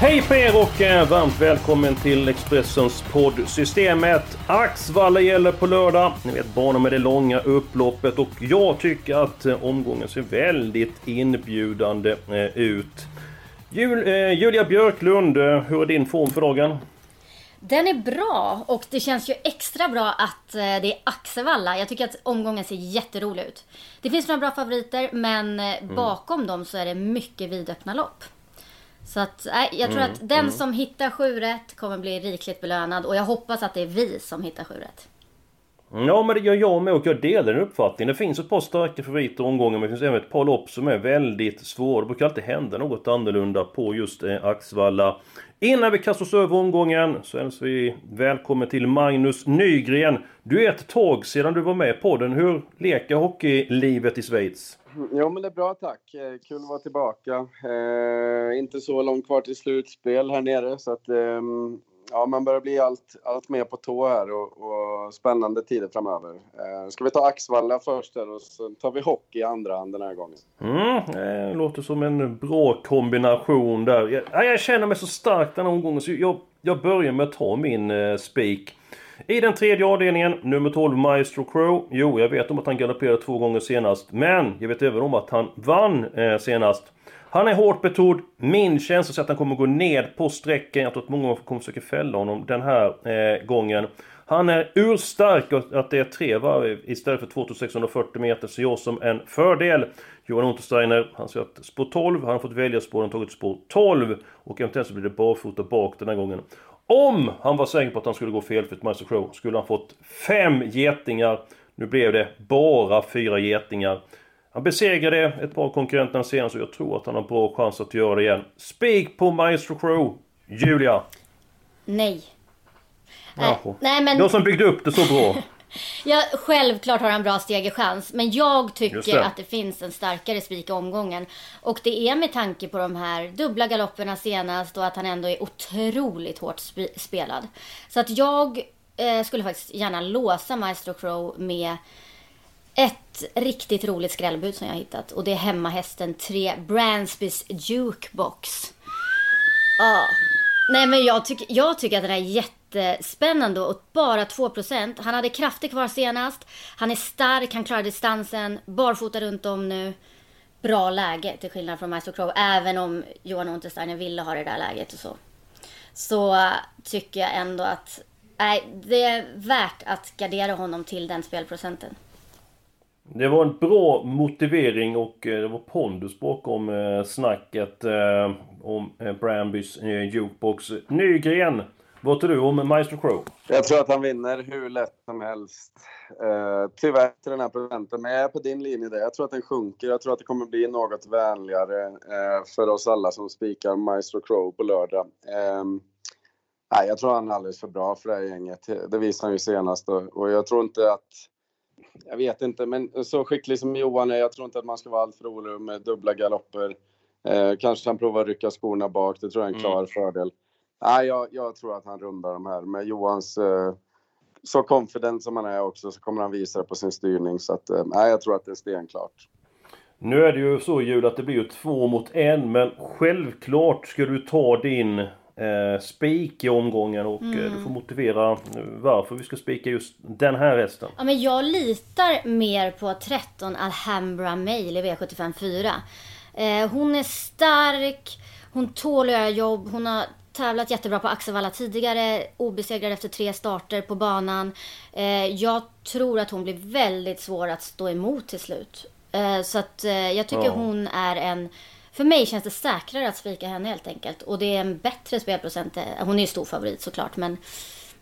Hej på er och eh, varmt välkommen till Expressens poddsystemet. Axvalla gäller på lördag. Ni vet banan med det långa upploppet och jag tycker att eh, omgången ser väldigt inbjudande eh, ut. Jul, eh, Julia Björklund, hur är din form för dagen? Den är bra och det känns ju extra bra att det är Axevalla. Jag tycker att omgången ser jätterolig ut. Det finns några bra favoriter men eh, bakom dem så är det mycket vidöppna lopp. Så att, nej, jag tror att den som hittar sju rätt kommer bli rikligt belönad och jag hoppas att det är vi som hittar sju rätt. Ja men det gör jag med och jag delar den uppfattningen. Det finns ett par starka favoriter omgången men det finns även ett par lopp som är väldigt svåra. Det brukar alltid hända något annorlunda på just eh, Axvalla. Innan vi kastar oss över omgången så hälsar vi välkommen till Magnus Nygren. Du är ett tag sedan du var med på den. Hur leker hockeylivet i Schweiz? Jo, men det är bra tack. Eh, kul att vara tillbaka. Eh, inte så långt kvar till slutspel här nere så att eh, ja, man börjar bli allt, allt mer på tå här och, och spännande tider framöver. Eh, ska vi ta Axvalla först här och så tar vi hockey i andra hand den här gången. Mm, det låter som en bra kombination där. Jag, jag känner mig så stark den här omgången så jag, jag börjar med att ta min eh, spik. I den tredje avdelningen, nummer 12 Maestro Crow. Jo, jag vet om att han galopperade två gånger senast. Men jag vet även om att han vann eh, senast. Han är hårt betrodd. Min känsla är att han kommer gå ned på sträckan. Jag tror att många kommer försöka fälla honom den här eh, gången. Han är urstark och att det är tre varv istället för 2640 meter ser jag som en fördel. Johan Untersteiner, han säger att spår 12, han har fått välja spår, han har tagit spår 12 och eventuellt så blir det barfota bak den här gången. Om han var säker på att han skulle gå felfritt Master Crow skulle han fått fem getingar. Nu blev det bara fyra getingar. Han besegrade ett par konkurrenterna senast och jag tror att han har bra chans att göra det igen. Spik på Maestro Crow. Julia. Nej. Eh, nej men... Jag som byggde upp det så bra. Ja, självklart har han bra stegerchans. Men jag tycker det. att det finns en starkare spik i omgången. Och det är med tanke på de här dubbla galopperna senast och att han ändå är otroligt hårt sp- spelad. Så att jag eh, skulle faktiskt gärna låsa Maestro Crow med ett riktigt roligt skrällbud som jag har hittat. Och det är hemmahästen 3 Bransbys Jukebox. Ja. Nej men jag, tycker jag tycker att den är jättespännande och bara 2%. Han hade krafter kvar senast. Han är stark, han klarar distansen. Barfota runt om nu. Bra läge till skillnad från Maestro Crow. Även om Johan Untersteiner ville ha det där läget och så. Så tycker jag ändå att nej, det är värt att gardera honom till den spelprocenten. Det var en bra motivering och eh, det var pondus bakom eh, snacket eh, om Brambys jukebox. Nygren, vad tror du om Maestro Crow? Jag tror att han vinner hur lätt som helst. Eh, tyvärr till den här procenten, men jag är på din linje där. Jag tror att den sjunker. Jag tror att det kommer bli något vänligare eh, för oss alla som spikar Maestro Crow på lördag. Eh, nej, jag tror han är alldeles för bra för det här gänget. Det visade han ju senast och, jag tror inte att jag vet inte, men så skicklig som Johan är, jag tror inte att man ska vara alltför orolig med dubbla galopper. Eh, kanske han provar att rycka skorna bak, det tror jag är en klar fördel. Nej, jag, jag tror att han rundar de här. Med Johans eh, så confident som han är också så kommer han visa det på sin styrning. Så att, eh, nej, jag tror att det är stenklart. Nu är det ju så Jul att det blir ju två mot en men självklart ska du ta din eh, spik i omgången och eh, du får motivera varför vi ska spika just den här hästen. Ja, men jag litar mer på 13 Alhambra Mail i V75 4. Eh, hon är stark, hon tål att göra jobb, hon har tävlat jättebra på Axevalla tidigare, obesegrad efter tre starter på banan. Eh, jag tror att hon blir väldigt svår att stå emot till slut. Eh, så att eh, jag tycker Ja. hon är en... För mig känns det säkrare att spika henne helt enkelt. Och det är en bättre spelprocent. Hon är ju stor favorit såklart men...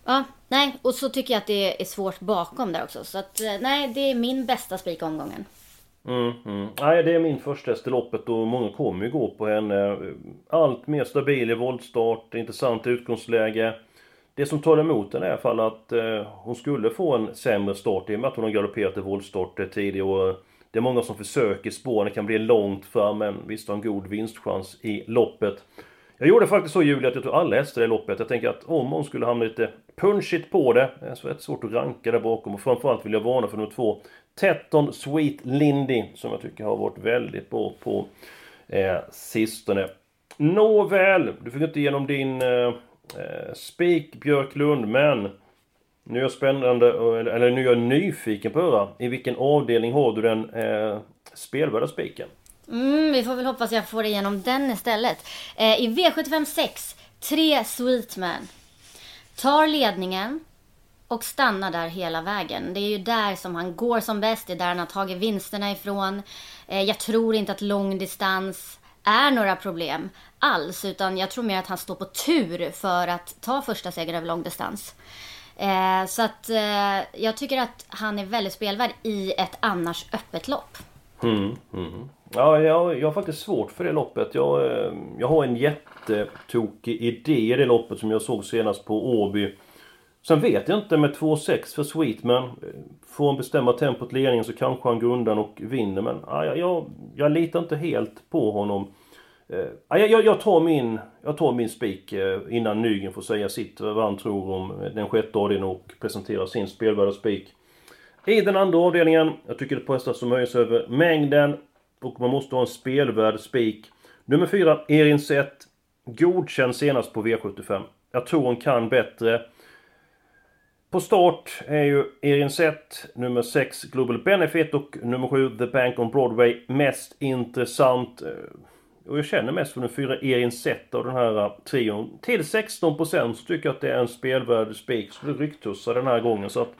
Ja, nej, och så tycker jag att det är svårt bakom där också. Så att, nej, det är min bästa spik omgången. Mm, mm. Nej, det är min första häst i loppet och många kommer ju gå på henne. Allt mer stabil i voltstart, intressant utgångsläge. Det som talar emot henne är i alla fall att eh, hon skulle få en sämre start i och med att hon har galopperat i voltstart eh, tidigare. Det är många som försöker spåren, det kan bli långt fram men visst har en god vinstchans i loppet. Jag gjorde faktiskt så Julia att jag tog alla hästar i loppet. Jag tänker att om hon skulle hamna lite punchigt på det, det är rätt svårt att ranka där bakom. Och framförallt vill jag varna för nummer två, Tetton Sweet Lindy, som jag tycker har varit väldigt bra på eh, sistone. Nåväl, du fick inte igenom din eh, eh spik Björklund, men nu är jag spännande, eller nu är jag nyfiken på att höra i vilken avdelning har du den eh, spelvärda spiken? Mm, vi får väl hoppas jag får igenom den istället. Eh, I V75 6, 3 Sweetman. Tar ledningen och stannar där hela vägen. Det är ju där som han går som bäst, det är där han har tagit vinsterna ifrån. Eh, jag tror inte att långdistans är några problem alls, utan jag tror mer att han står på tur för att ta första segern över långdistans. Eh, så att eh, jag tycker att han är väldigt spelvärd i ett annars öppet lopp. Mm, mm. Ja, jag, jag har faktiskt svårt för det loppet. Jag, eh, jag har en jättetokig idé i det loppet som jag såg senast på Åby. Sen vet jag inte med 2-6 för Sweetman. Eh, får han bestämma tempot ledningen så kanske han går undan och vinner. Men ah, ja, jag, jag litar inte helt på honom. Eh, ah, ja, jag, jag tar min, jag tar min spik innan Nygren får säga sitt vad han tror om den sjätte avdelningen och presentera sin spelvärda spik. I den andra avdelningen, jag tycker det är på hästar som höjs över mängden och man måste ha en spelvärd spik. Nummer 4, Erin ZET Godkänd senast på V75. Jag tror hon kan bättre. På start är ju Erin ZET, nummer 6 Global Benefit och nummer 7 The Bank on Broadway mest intressant. Eh, och jag känner mest för den 4 Erin ZET av den här eh, trion. Till 16% så tycker jag att det är en spelvärd spik. Så det rycktussar den här gången så att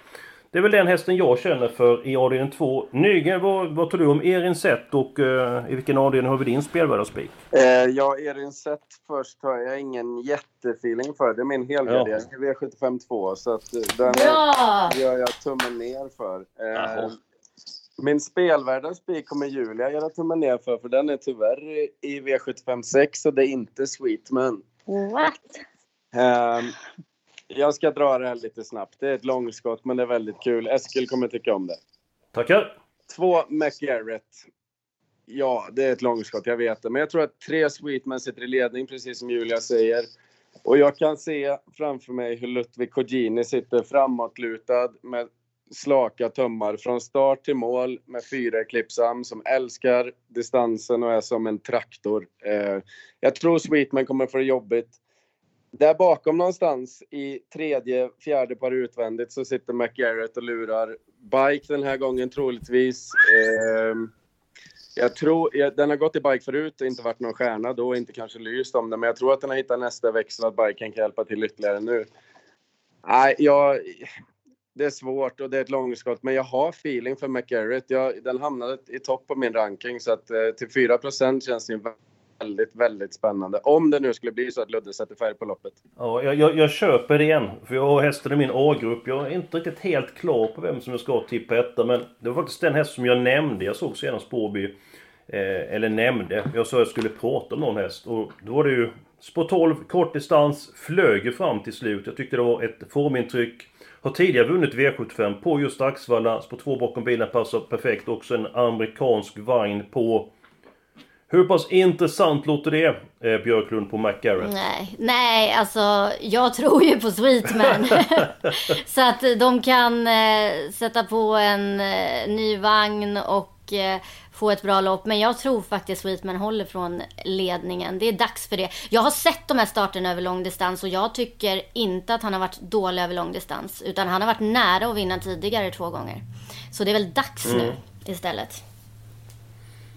det är väl den hästen jag känner för i avdelning 2. Nygren, vad, vad tror du om Erin Sett och uh, i vilken avdelning har vi din spelvärda spik? Eh, ja, Erin Sett först har jag ingen jättefeeling för. Det är min helgardering ja. V75 2. Så att eh, den ja! gör jag tummen ner för. Eh, min spelvärda spik kommer Julia göra tummen ner för, för den är tyvärr i V75 6 och det är inte Sweetman. What? Eh, jag ska dra det här lite snabbt. Det är ett långskott, men det är väldigt kul. Eskil kommer tycka om det. Tackar! Två McGarrett. Ja, det är ett långskott, jag vet det. Men jag tror att tre Sweetman sitter i ledning, precis som Julia säger. Och jag kan se framför mig hur Ludvig Kogini sitter framåtlutad med slaka tummar från start till mål med fyra Eclipsam som älskar distansen och är som en traktor. Eh, jag tror Sweetman kommer få det jobbigt. Där bakom någonstans i tredje, fjärde par utvändigt så sitter McGarrett och lurar. Bike den här gången troligtvis. Eh, jag tror, jag, den har gått i bike förut och inte varit någon stjärna då inte kanske lyst om det. Men jag tror att den har hittat nästa växel att biken kan hjälpa till ytterligare nu. Nej, jag, det är svårt och det är ett långskott, men jag har feeling för McGarrett. Jag, den hamnade i topp på min ranking så att eh, till 4% känns det ju väldigt, väldigt spännande. Om det nu skulle bli så att Ludde sätter färg på loppet. Ja, jag, jag, jag köper det igen. För jag har hästen i min A-grupp. Jag är inte riktigt helt klar på vem som jag ska tippa etta. Men det var faktiskt den häst som jag nämnde. Jag såg senast på Eh, eller nämnde. Jag sa att jag skulle prata om någon häst. Och då var det ju Spår 12, kort distans, flög ju fram till slut. Jag tyckte det var ett formintryck. Har tidigare vunnit V75 på just Axvalla. Spår 2 bakom bilen passar perfekt. Också en amerikansk vagn på hur pass intressant låter det, eh, Björklund, på McGarrett? Nej, nej, alltså jag tror ju på Sweetman. så att de kan eh, sätta på en eh, ny vagn och eh, få ett bra lopp. Men jag tror faktiskt Sweetman håller från ledningen. Det är dags för det. Jag har sett de här starterna över långdistans och jag tycker inte att han har varit dålig över långdistans. Utan han har varit nära att vinna tidigare två gånger. Så det är väl dags mm. nu istället.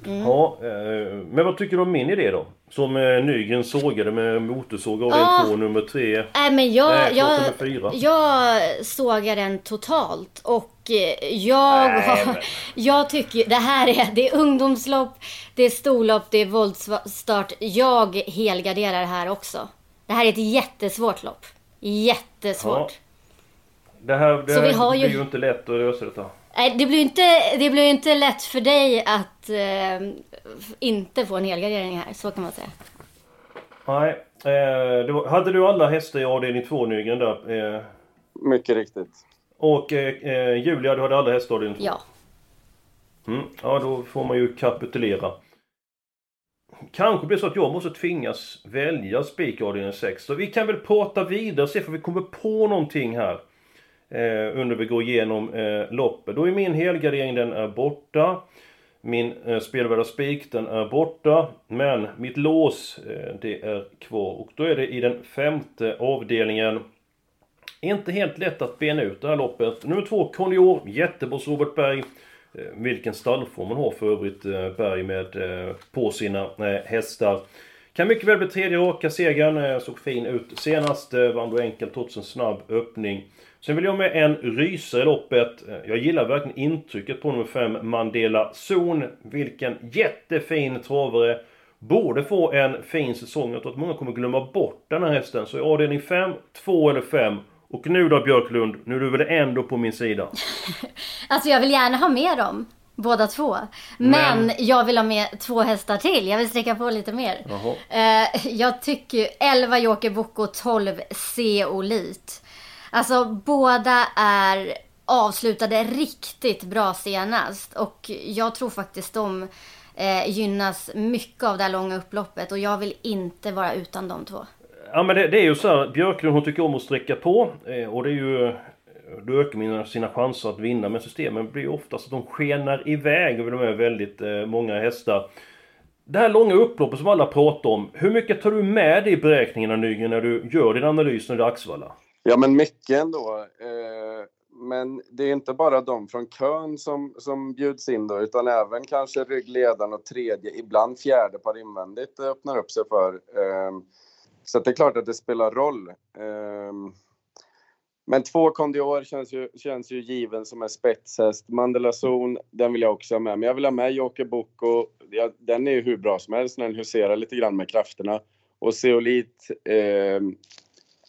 Mm. Ja, eh, men vad tycker du om min idé då? Som eh, Nygren sågade med motorsåg av ah. två nummer tre. Nej men jag, Nej, jag, jag sågar den totalt. Och eh, jag, har, jag tycker det här är, det är ungdomslopp, det är storlopp, det är voltstart. Jag helgarderar här också. Det här är ett jättesvårt lopp. Jättesvårt. Det här, det här har ju- blir ju inte lätt att lösa detta. Nej, det blir ju inte, det blir inte lätt för dig att eh, inte få en helgardering här, så kan man säga. Nej. Eh, det var, hade du alla hästar i avdelning 2 Nygren där? Eh, Mycket riktigt. och eh, eh, Julia, du hade alla hästar i avdelning 2? Ja. Mm, ja, då får man ju kapitulera. Kanske blir det så att jag måste tvingas välja spik i avdelning 6. Så vi kan väl prata vidare och se om vi kommer på någonting här. Eh, under vi går igenom eh, loppet. Då är min helgardering, den är borta. Min eh, spelvärda spik, den är borta. Men mitt lås, eh, det är kvar. Och då är det i den femte avdelningen. Inte helt lätt att bena ut det här loppet. Nummer två, Condior, jätteboss Robert Berg. Eh, Vilken stallform han har för övrigt eh, Berg med eh, på sina eh, hästar. Kan mycket väl bli tredje raka segern. Eh, såg fin ut senast. Eh, vann då enkelt trots en snabb öppning. Sen vill jag med en rysare i loppet. Jag gillar verkligen intrycket på nummer 5 Mandela Zon. Vilken jättefin travare. Borde få en fin säsong. Jag tror att många kommer glömma bort den här hästen. Så i avdelning 5, 2 eller 5. Och nu då Björklund, nu är du väl ändå på min sida? Alltså jag vill gärna ha med dem, båda två. Men, Men- jag vill ha med två hästar till. Jag vill sträcka på lite mer. Eh, jag tycker ju 11 Joker Boko, 12 Zeolit. Alltså båda är avslutade riktigt bra senast. Och jag tror faktiskt de eh, gynnas mycket av det här långa upploppet. Och jag vill inte vara utan de två. Ja men det, det är ju så här, Björklund hon tycker om att sträcka på eh, och det är ju... Eh, då ökar mina, sina chanser att vinna men systemen. Blir ju oftast att de skenar iväg över de är väldigt eh, många hästar. Det här långa upploppet som alla pratar om. Hur mycket tar du med dig i beräkningarna Nygren när du gör din analys när det är Axvalla? Ja, men mycket ändå. Eh, men det är inte bara de från kön som, som bjuds in då, utan även kanske ryggledaren och tredje, ibland fjärde par invändigt eh, öppnar upp sig för. Eh, så att det är klart att det spelar roll. Eh, men två kondior känns ju, känns ju given som en spetshäst. Mandelazon, den vill jag också ha med. Men jag vill ha med Joker Boko. Ja, den är ju hur bra som helst när den huserar lite grann med krafterna. Och Zeolit, eh,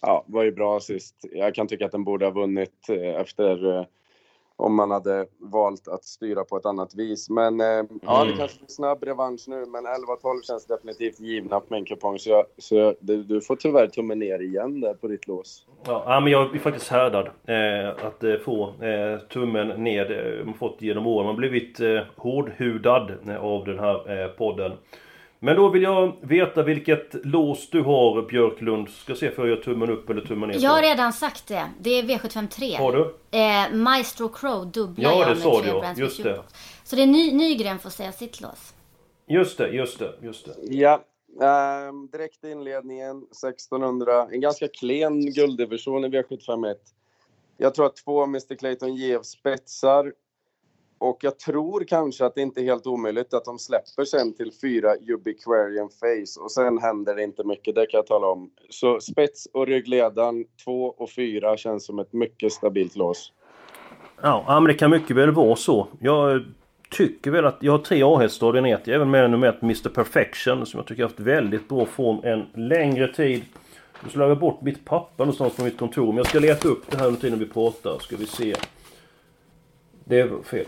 ja, var ju bra sist. Jag kan tycka att den borde ha vunnit eh, efter eh, om man hade valt att styra på ett annat vis. Men eh, ja, det kanske blir snabb revansch nu, men 11-12 känns definitivt givna på min kupong. Så, jag, så jag, du, du får tyvärr tummen ner igen där på ditt lås. Ja, men jag är faktiskt härdad eh, att få eh, tummen. Eh, man fått genom åren. Man har blivit eh, hårdhudad av den här eh, podden. Men då vill jag veta vilket lås du har Björklund. Ska se för jag gör tummen upp eller tummen ner. Jag har redan sagt det. Det är V753. Har du? Eh, Maestro Crow dubblar Ja, jag det med sa tre. Brands Just det. Så det är ny, Nygren får säga sitt lås. Just det, just det, just det. Ja, ehm, direkt i inledningen 1600. En ganska klen gulddivision i V751. Jag tror att två Mr Clayton GF spetsar. Och jag tror kanske att det inte är helt omöjligt att de släpper sen till fyra Ubiquarian Face. Och sen händer det inte mycket, det kan jag tala om. Så spets och ryggledaren, två och fyra känns som ett mycket stabilt lås. Ja, men det kan mycket väl vara så. Jag tycker väl att jag har tre A-hästar och den heter även med nummer ett Mr Perfection som jag tycker har haft väldigt bra form en längre tid. Nu slår jag bort mitt papper någonstans på mitt kontor men jag ska leta upp det här under tiden vi pratar. Ska vi se. Det var fel.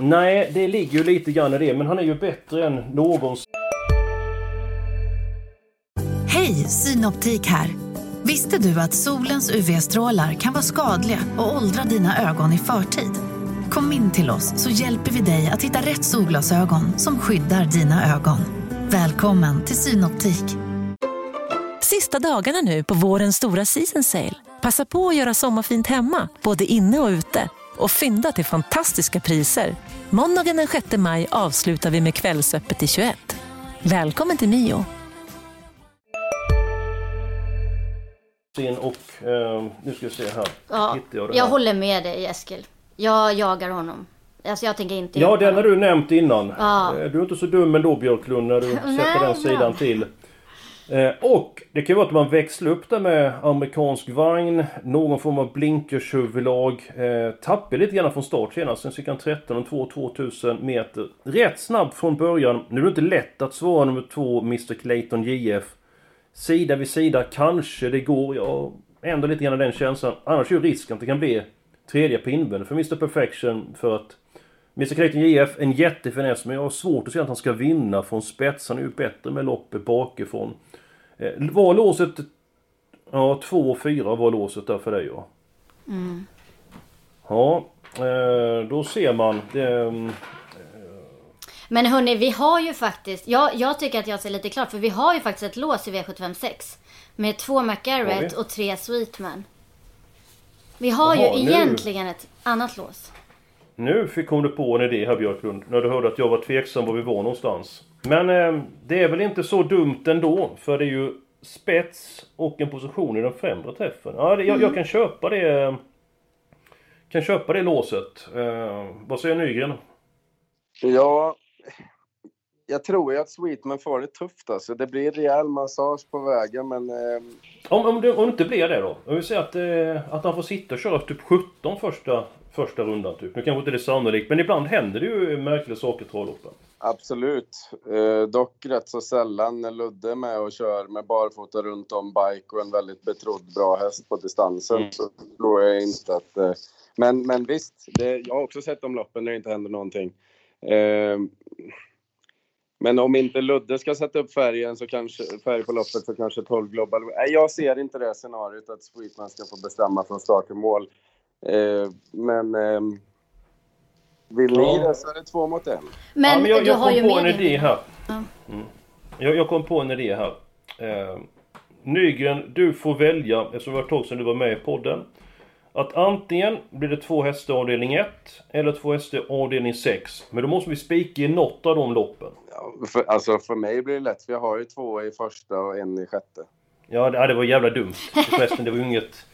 Nej, det ligger ju lite grann i det men han är ju bättre än någonsin. Hej, Synoptik här. Visste du att solens UV-strålar kan vara skadliga och åldra dina ögon i förtid? Kom in till oss så hjälper vi dig att hitta rätt solglasögon som skyddar dina ögon. Välkommen till Synoptik. Sista dagarna nu på vårens stora season sale. Passa på att göra sommarfint hemma, både inne och ute. Och fynda till fantastiska priser. Måndagen den 6 maj avslutar vi med Kvällsöppet i 21. Välkommen till Mio. Och eh, nu ska vi se här. Ja, jag jag här. håller med dig Eskil. Jag jagar honom. Alltså jag tänker inte Ja, den har du nämnt innan. Ja. Eh, Du är inte så dum ändå Björklund när du sätter Nej, den sidan till. Eh, Och det kan ju vara att man växlar upp det med amerikansk vagn, någon form av blinkershuvudlag. Eh, tappade lite grann från start senast, sen cirka han 13 och 2 2000 meter. Rätt snabb från början. Nu är det inte lätt att svara nummer två Mr Clayton JF. Sida vid sida, kanske det går. Jag har ändå lite grann den känslan. Annars är ju risken att det kan bli tredje på för Mr Perfection för att Mr Clayton JF, en jättefiness men jag har svårt att se att han ska vinna från spets. Han är ju bättre med loppet bakifrån. Eh, var låset... Ja, 2 och 4 var låset där för dig ja. Mm. Ja, eh, då ser man. Det, mm, Men hörni, vi har ju faktiskt, jag, jag tycker att jag ser lite klart, för vi har ju faktiskt ett lås i V756. Med två McGarrett och tre Sweetman. Vi har Jaha, ju nu. egentligen ett annat lås. Nu fick hon du på en idé här Björklund, när du hörde att jag var tveksam var vi var någonstans. Men eh, det är väl inte så dumt ändå, för det är ju spets och en position i den främre träffen. Ja, det, jag, jag kan köpa det... eh, Kan köpa det låset. Eh, vad säger Nygren? Ja, jag tror ju att Sweetman får det tufft alltså. Det blir rejäl massage på vägen men... Eh, Om, om, det, om det inte blir det då? Om vi säger att, eh, att han får sitta och köra typ 17 första, första rundan typ. Nu kanske inte det är sannolikt, men ibland händer det ju märkliga saker i travloppen. absolut. Eh, dock rätt så sällan när Ludde är med och kör med barfota runt om bike och en väldigt betrodd bra häst på distansen Mm. så tror jag inte att... Eh, men, men visst, det, jag har också sett de loppen när det inte händer någonting. Eh, men om inte Ludde ska sätta upp färgen så kanske, färg på loppet så kanske 12 Global... Nej, jag ser inte det scenariot att Sweetman ska få bestämma från start till mål. Eh, men... ehm, vill ni Ja. det så är det två mot en. Men, ja, men jag, du jag har ju kom på med en idé här. Ja. Mm. Jag, jag kom på en idé här. Eh, Nygren, du får välja, eftersom det var ett tag sedan du var med i podden. Att antingen blir det två hästar avdelning 1 eller två hästar avdelning 6. Men då måste vi spika i något av de loppen. Ja, för, alltså för mig blir det lätt, för jag har ju två i första och en i sjätte. Ja, det, ja, det var jävla dumt. Förresten, det var ju inget...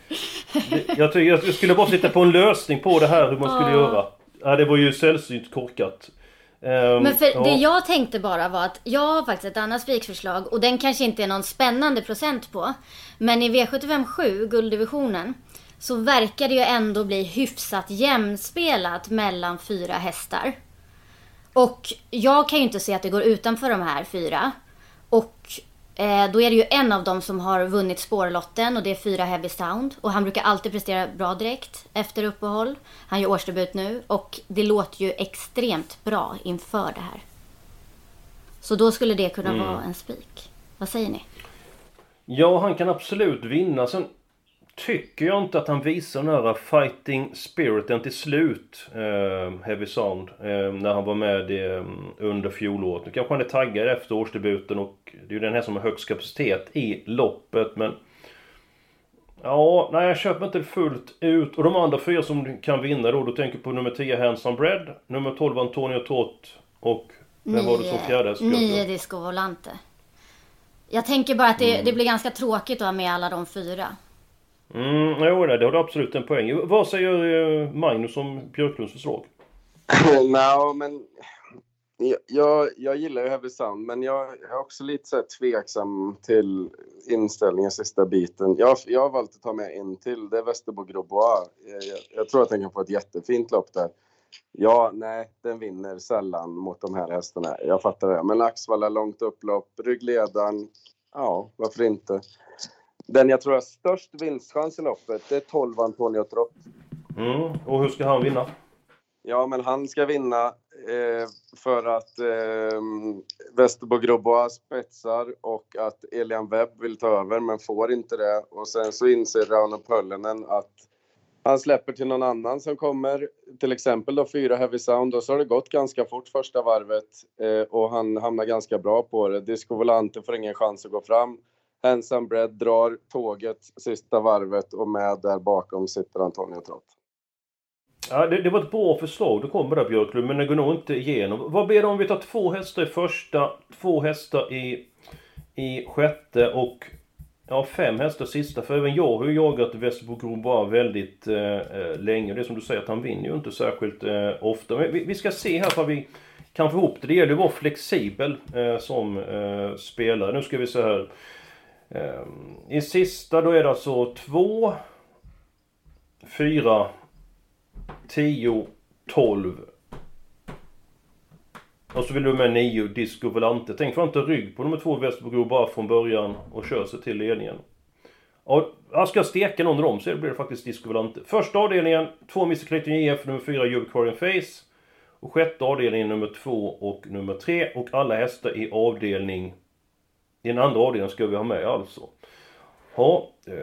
Jag, tycker, jag skulle bara sitta på en lösning på det här, hur man skulle Ja. göra. Ja, det var ju sällsynt korkat. Ehm, Men för ja. det jag tänkte bara var att jag har faktiskt ett annat spikförslag och den kanske inte är någon spännande procent på. Men i V75 7, gulddivisionen, så verkar det ju ändå bli hyfsat jämspelat mellan fyra hästar. Och jag kan ju inte se att det går utanför de här fyra. Och eh, då är det ju en av dem som har vunnit spårlotten och det är fyra Heavy Sound. Och han brukar alltid prestera bra direkt efter uppehåll. Han gör årsdebut nu och det låter ju extremt bra inför det här. Så då skulle det kunna vara en spik. Vad säger ni? Ja, han kan absolut vinna. Sen tycker jag inte att han visar den här fighting spiriten till slut, eh, Heavy Sound, eh, när han var med eh, under fjolåret. Nu kanske han är taggad efter årsdebuten och det är ju den här som har högst kapacitet i loppet, men... Ja, nej jag köper inte fullt ut. Och de andra fyra som kan vinna då, då tänker på nummer 10 Handsome Bread, nummer 12 Antonio Trott och... Vem var det som fjärde nio Disco Volante. Jag tänker bara att det, det blir ganska tråkigt att ha med alla de fyra. Mm, jo, det har du absolut en poäng. Vad säger eh, Magnus om Björklunds förslag? Nej, men jag, jag, jag gillar ju Heavy Sound, men jag är också lite så här tveksam till inställningen sista biten. Jag, jag har valt att ta med en till, det är Västerbo Grobois. Jag, jag, jag tror att den kan få ett jättefint lopp där. Ja, nej, den vinner sällan mot de här hästarna. Jag fattar det. Men Axvalla långt upplopp, ryggledaren, ja, varför inte? Den jag tror har störst vinstchans i loppet, det är 12 Antonio Trott. Mm, och hur ska han vinna? Ja, men han ska vinna eh, för att eh, Västerbo Grobois spetsar och att Elian Webb vill ta över men får inte det. Och sen så inser Rauno Pöllinen att han släpper till någon annan som kommer, till exempel då fyra Heavy Sound och så har det gått ganska fort första varvet eh, och han hamnar ganska bra på det. Disco Volante får ingen chans att gå fram. Ensam Bredd drar tåget sista varvet och med där bakom sitter Antonio Trott. Ja, det, det var ett bra förslag du kom med där Björklund, men det går nog inte igenom. Vad blir det om vi tar två hästar i första, två hästar i, i sjätte och ja, fem hästar sista? För även jag har ju jagat Västerbo bara väldigt eh, eh, länge. Det är som du säger att han vinner ju inte särskilt eh, ofta. Men vi, vi ska se här vad vi kan få ihop det. Det gäller att vara flexibel eh, som eh, spelare. Nu ska vi se här. Ehm, I sista då är det alltså två, fyra, 10, 12. Och så vill du med 9 Disco Volante. Tänk för inte rygg på nummer 2 Västerbro bara från början och kör sig till ledningen. Ja, jag steka någon av dem så blir det faktiskt Disco Volante. Första avdelningen, 2 Mr Clayton JF, nummer 4 Ubiquarian Face. Och sjätte avdelningen nummer 2 och nummer 3. Och alla hästar i avdelning... Den andra avdelningen ska vi ha med alltså. Ja, eh,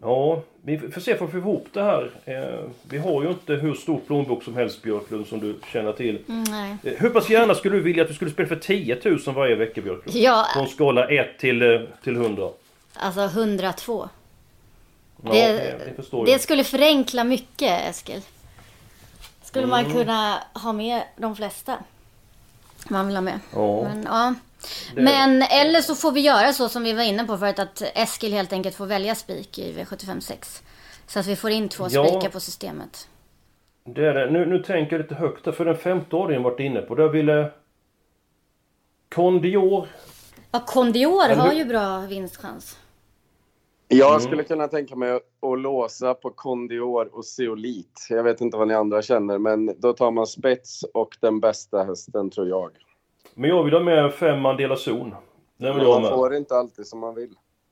ja vi får se om vi får ihop det här. Eh, vi har ju inte hur stor plånbok som helst Björklund som du känner till. Mm, nej. Eh, hur pass gärna skulle du vilja att vi skulle spela för 10 000 varje vecka Björklund? Ja, en skala 1 till, eh, till 100. alltså 102. Ja, Det- det, det Det skulle förenkla mycket, Eskil. Skulle man Mm. kunna ha med de flesta man vill ha med. Ja. Men, ja. Det- Men eller så får vi göra så som vi var inne på förut att Eskil helt enkelt får välja spik i V756. Så att vi får in två Ja. spikar på systemet. Det är det. Nu, nu tänker jag lite högt där, för den femte avdelningen varit inne på. Där ville... Condior. Ja, Kondior har ju bra vinstchans. Jag Mm. skulle kunna tänka mig att låsa på Kondior och Zeolit. Jag vet inte vad ni andra känner, men då tar man spets och den bästa hästen, tror jag. Men jag vill ha med fem Mandela Zon. Den vill Men jag ha man med. får inte alltid som man vill.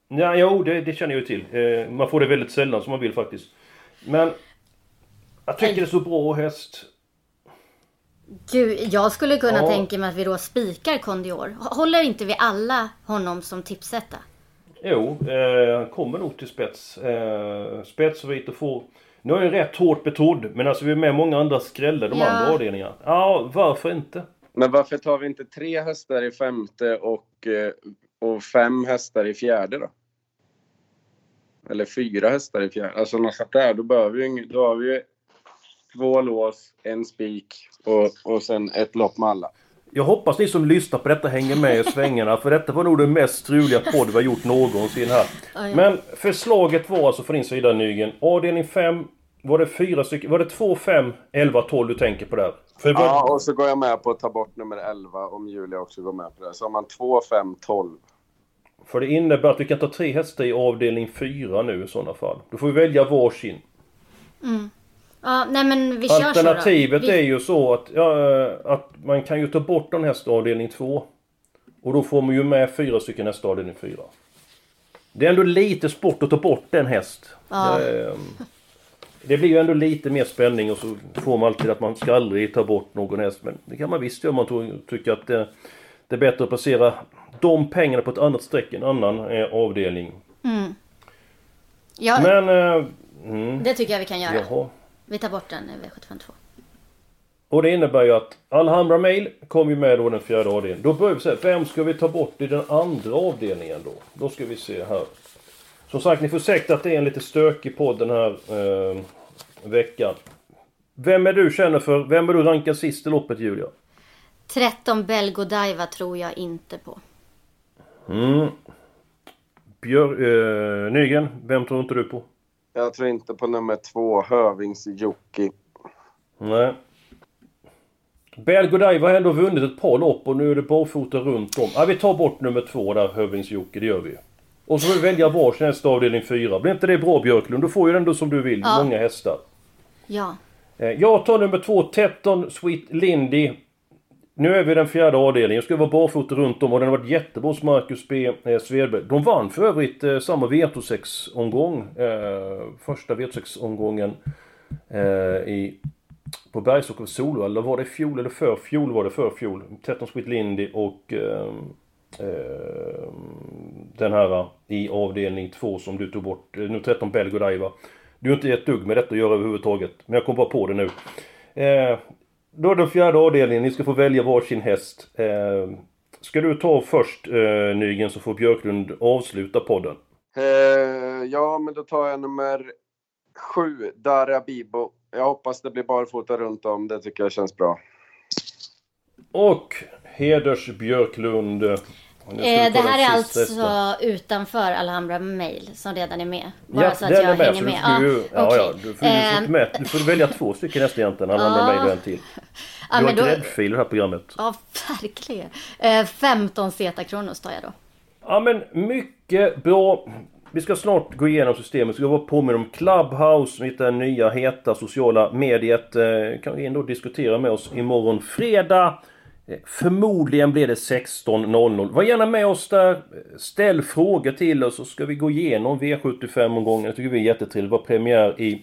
Ja, jo, det, det känner jag ju till. Eh, man får det väldigt sällan som man vill faktiskt. Men... Jag tycker det är så bra häst. Gud, jag skulle kunna Ja. tänka mig att vi då spikar Kondior. Håller inte vi alla honom som tipsetta? Jo, eh, han kommer nog till spets. Eh, spets och vit får... Nu är jag rätt hårt betrodd, men alltså vi är med många andra skrällar, de Ja. andra avdelningarna. Ja, varför inte? Men varför tar vi inte tre hästar i femte och, eh, och fem hästar i fjärde då? Eller fyra hästar i fjärde. Alltså något sånt där. Då, behöver vi, då har vi ju två lås, en spik och, och sen ett lopp med alla. Jag hoppas ni som lyssnar på detta hänger med i svängarna, för detta var nog den mest struliga podd vi har gjort någonsin här. Men förslaget var alltså från din sida Nygren, avdelning 5, var det fyra stycken, var det 2, 5, 11, 12 du tänker på där? För var- Ja, och så går jag med på att ta bort nummer 11 om Julia också går med på det. Så har man 2, 5, 12. För det innebär att vi kan ta tre hästar i avdelning 4 nu i sådana fall. Då får vi välja varsin. Ja, nej men vi kör så Alternativet då. Vi, är ju så att, ja, att man kan ju ta bort en häst i avdelning 2. Och då får man ju med fyra stycken hästar i avdelning 4. Det är ändå lite sport att ta bort en häst. Ja. Det, eh, det blir ju ändå lite mer spänning och så får man alltid att man ska aldrig ta bort någon häst. Men det kan man visst göra om man tycker att det, det är bättre att placera de pengarna på ett annat streck, en annan eh, avdelning. ja, Men... Eh, mm, det tycker jag vi kan göra. jaha. Vi tar bort den i V752. Och det innebär ju att Alhambra Mail kommer ju med då den fjärde avdelningen. Då börjar vi se, vem ska vi ta bort i den andra avdelningen då? Då ska vi se här. Som sagt, ni får ursäkta att det är en lite stökig podd den här eh, veckan. Vem är du känner för? Vem är du rankar sist i loppet Julia? 13 Belgodiva tror jag inte på. Mm. Björ, eh, Nygren, vem tror inte du på? Jag tror inte på nummer 2, Hövings-Jocki. Nej. Belgodiva har ändå vunnit ett par lopp och nu är det barfota runt om. Ja, vi tar bort nummer två där, Hövings-Jocke, det gör vi. Och så får vi välja varsin häst avdelning fyra. Blir inte det bra Björklund? Du får ju ändå som du vill, Ja. många hästar. Ja. Eh, Jag tar nummer två, Tetton Sweet Lindy. Nu är vi i den fjärde avdelningen. Jag ska vara barfota runt om och den har varit jättebra hos Marcus B. Eh, Svedberg. De vann för övrigt eh, samma V86-omgång. Eh, första V86-omgången eh, i, på Bergsåker och Solvalla. Var det fjol eller för fjol var det för fjol. Tetton Sweet Lindy och eh, eh, den här eh, i avdelning två som du tog bort. Eh, Nu 13 Belgodiva. Du har inte ett dugg med detta att göra överhuvudtaget. Men jag kom bara på det nu. Eh, då är den fjärde avdelningen. Ni ska få välja varsin häst. Eh, ska du ta först eh, Nygren så får Björklund avsluta podden. Eh, ja, men då tar jag nummer 7, Dara Bibo. Jag hoppas det blir barfota runt om. Det tycker jag känns bra. Och Heders Björklund. Eh, det här är alltså hästen. utanför Alhambra Mail som redan är med. Bara Ja, så att den jag är med. hänger med. du ju, ja, okej. ja, du får, får Eh, med. Du får välja två stycken hästar egentligen. Ja. mig och en till. Du har då, gräddfil i det här programmet. ja, verkligen. Eh, 15 Zeta Kronos tar jag då. Ja men mycket bra. Vi ska snart gå igenom systemet. Vi ska vara påminna om Clubhouse, hitta nya heta sociala mediet. Eh, kan vi ändå diskutera med oss imorgon fredag. Förmodligen blir det 16.00. Var gärna med oss där. Ställ frågor till oss så ska vi gå igenom V75-omgången. Det tycker vi är jättetrevligt. Det var premiär i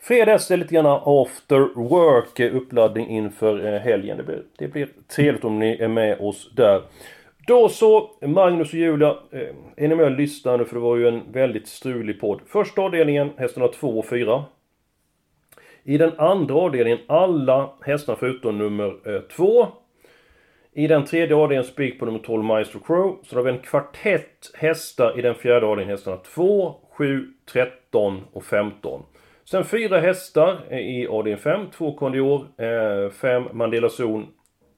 fredags. Det är lite grann after work. Eh, uppladdning inför eh, helgen. Det blir, det blir trevligt om ni är med oss där. Då så, Magnus och Julia, eh, är ni med och lyssnar nu för det var ju en väldigt strulig podd. Första avdelningen, hästarna 2 och 4. I den andra avdelningen, alla hästar förutom nummer 2. I den tredje avdelningen spik på nummer 12 Maestro Crow. Så då har vi en kvartett hästar i den fjärde avdelningen. Hästarna 2, 7, 13 och 15. Sen fyra hästar i avdelning 5. 2 Condior, 5 eh, Mandela Zon,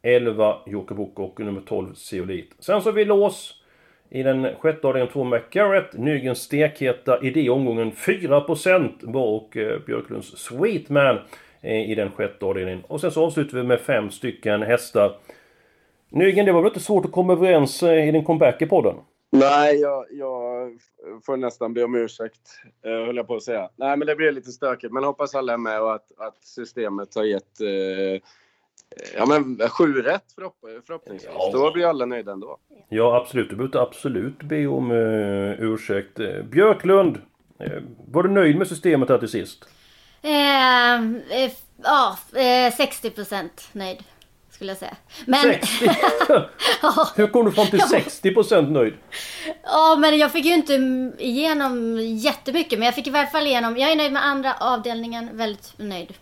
11 Jokkobok och nummer 12 Zeolit. Sen så har vi lås i den sjätte avdelningen 2 McGarrett, Nygens stekheta i det omgången 4% var och eh, Björklunds Sweetman eh, i den sjätte avdelningen. Och sen så avslutar vi med fem stycken hästar. Nygren, det var väl inte svårt att komma överens eh, i din comeback i podden? Nej, jag, jag får nästan be om ursäkt, eh, höll jag på att säga. Nej, men det blir lite stökigt. Men hoppas alla är med och att, att systemet har gett eh, ja, men sju rätt förhopp förhoppningsvis. Ja. Då blir alla nöjda ändå. Ja, absolut. Du behöver absolut be om uh, ursäkt. Eh, Björklund, eh, var du nöjd med systemet här till sist? Eh, eh, ja, eh, 60% nöjd. Skulle jag säga. Men... 60? Hur kom du fram till 60% nöjd? Ja, men jag fick ju inte igenom jättemycket. Men jag fick i alla fall igenom. Jag är nöjd med andra avdelningen. Väldigt nöjd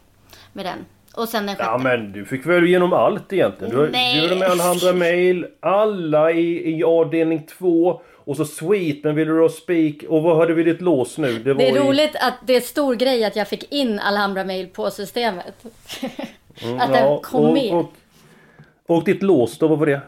med den. Och sen den sjätte. Ja men du fick väl igenom allt egentligen? Du, Nej. du gjorde med Alejandra Mail, alla i, i avdelning 2 och så Sweetman ville du ha Speak och vad hade vi ditt lås nu? var Det är i- roligt att det är stor grej att jag fick in Alhambra Mail på systemet. att den kom och, med. Och, och ditt lås då, vad var det?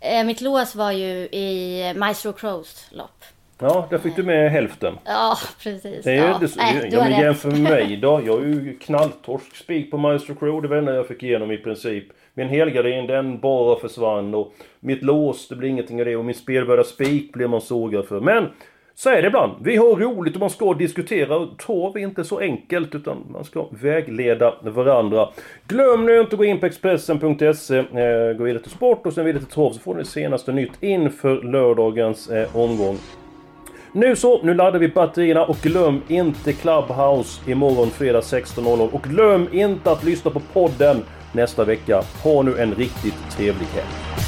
Eh, Mitt lås var ju i Maestro Crows lopp. Ja, där fick du med hälften. Ja, precis. Det är ja. det, Nej, du ja, har jämför med mig då. Jag är ju knalltorsk spik på Maestro Crow. Det var enda jag fick igenom i princip. Min helgardin den bara försvann och mitt lås det blir ingenting av det och min spelvärda spik blir man sågad för. Men så är det ibland. Vi har roligt och man ska diskutera och torv är inte så enkelt utan man ska vägleda varandra. Glöm nu inte att gå in på Expressen.se, eh, gå vidare till sport och sen vidare till torv så får ni senaste nytt inför lördagens eh, omgång. Nu så, nu laddar vi batterierna och glöm inte Clubhouse imorgon fredag 16.00 och glöm inte att lyssna på podden nästa vecka. Ha nu en riktigt trevlig helg.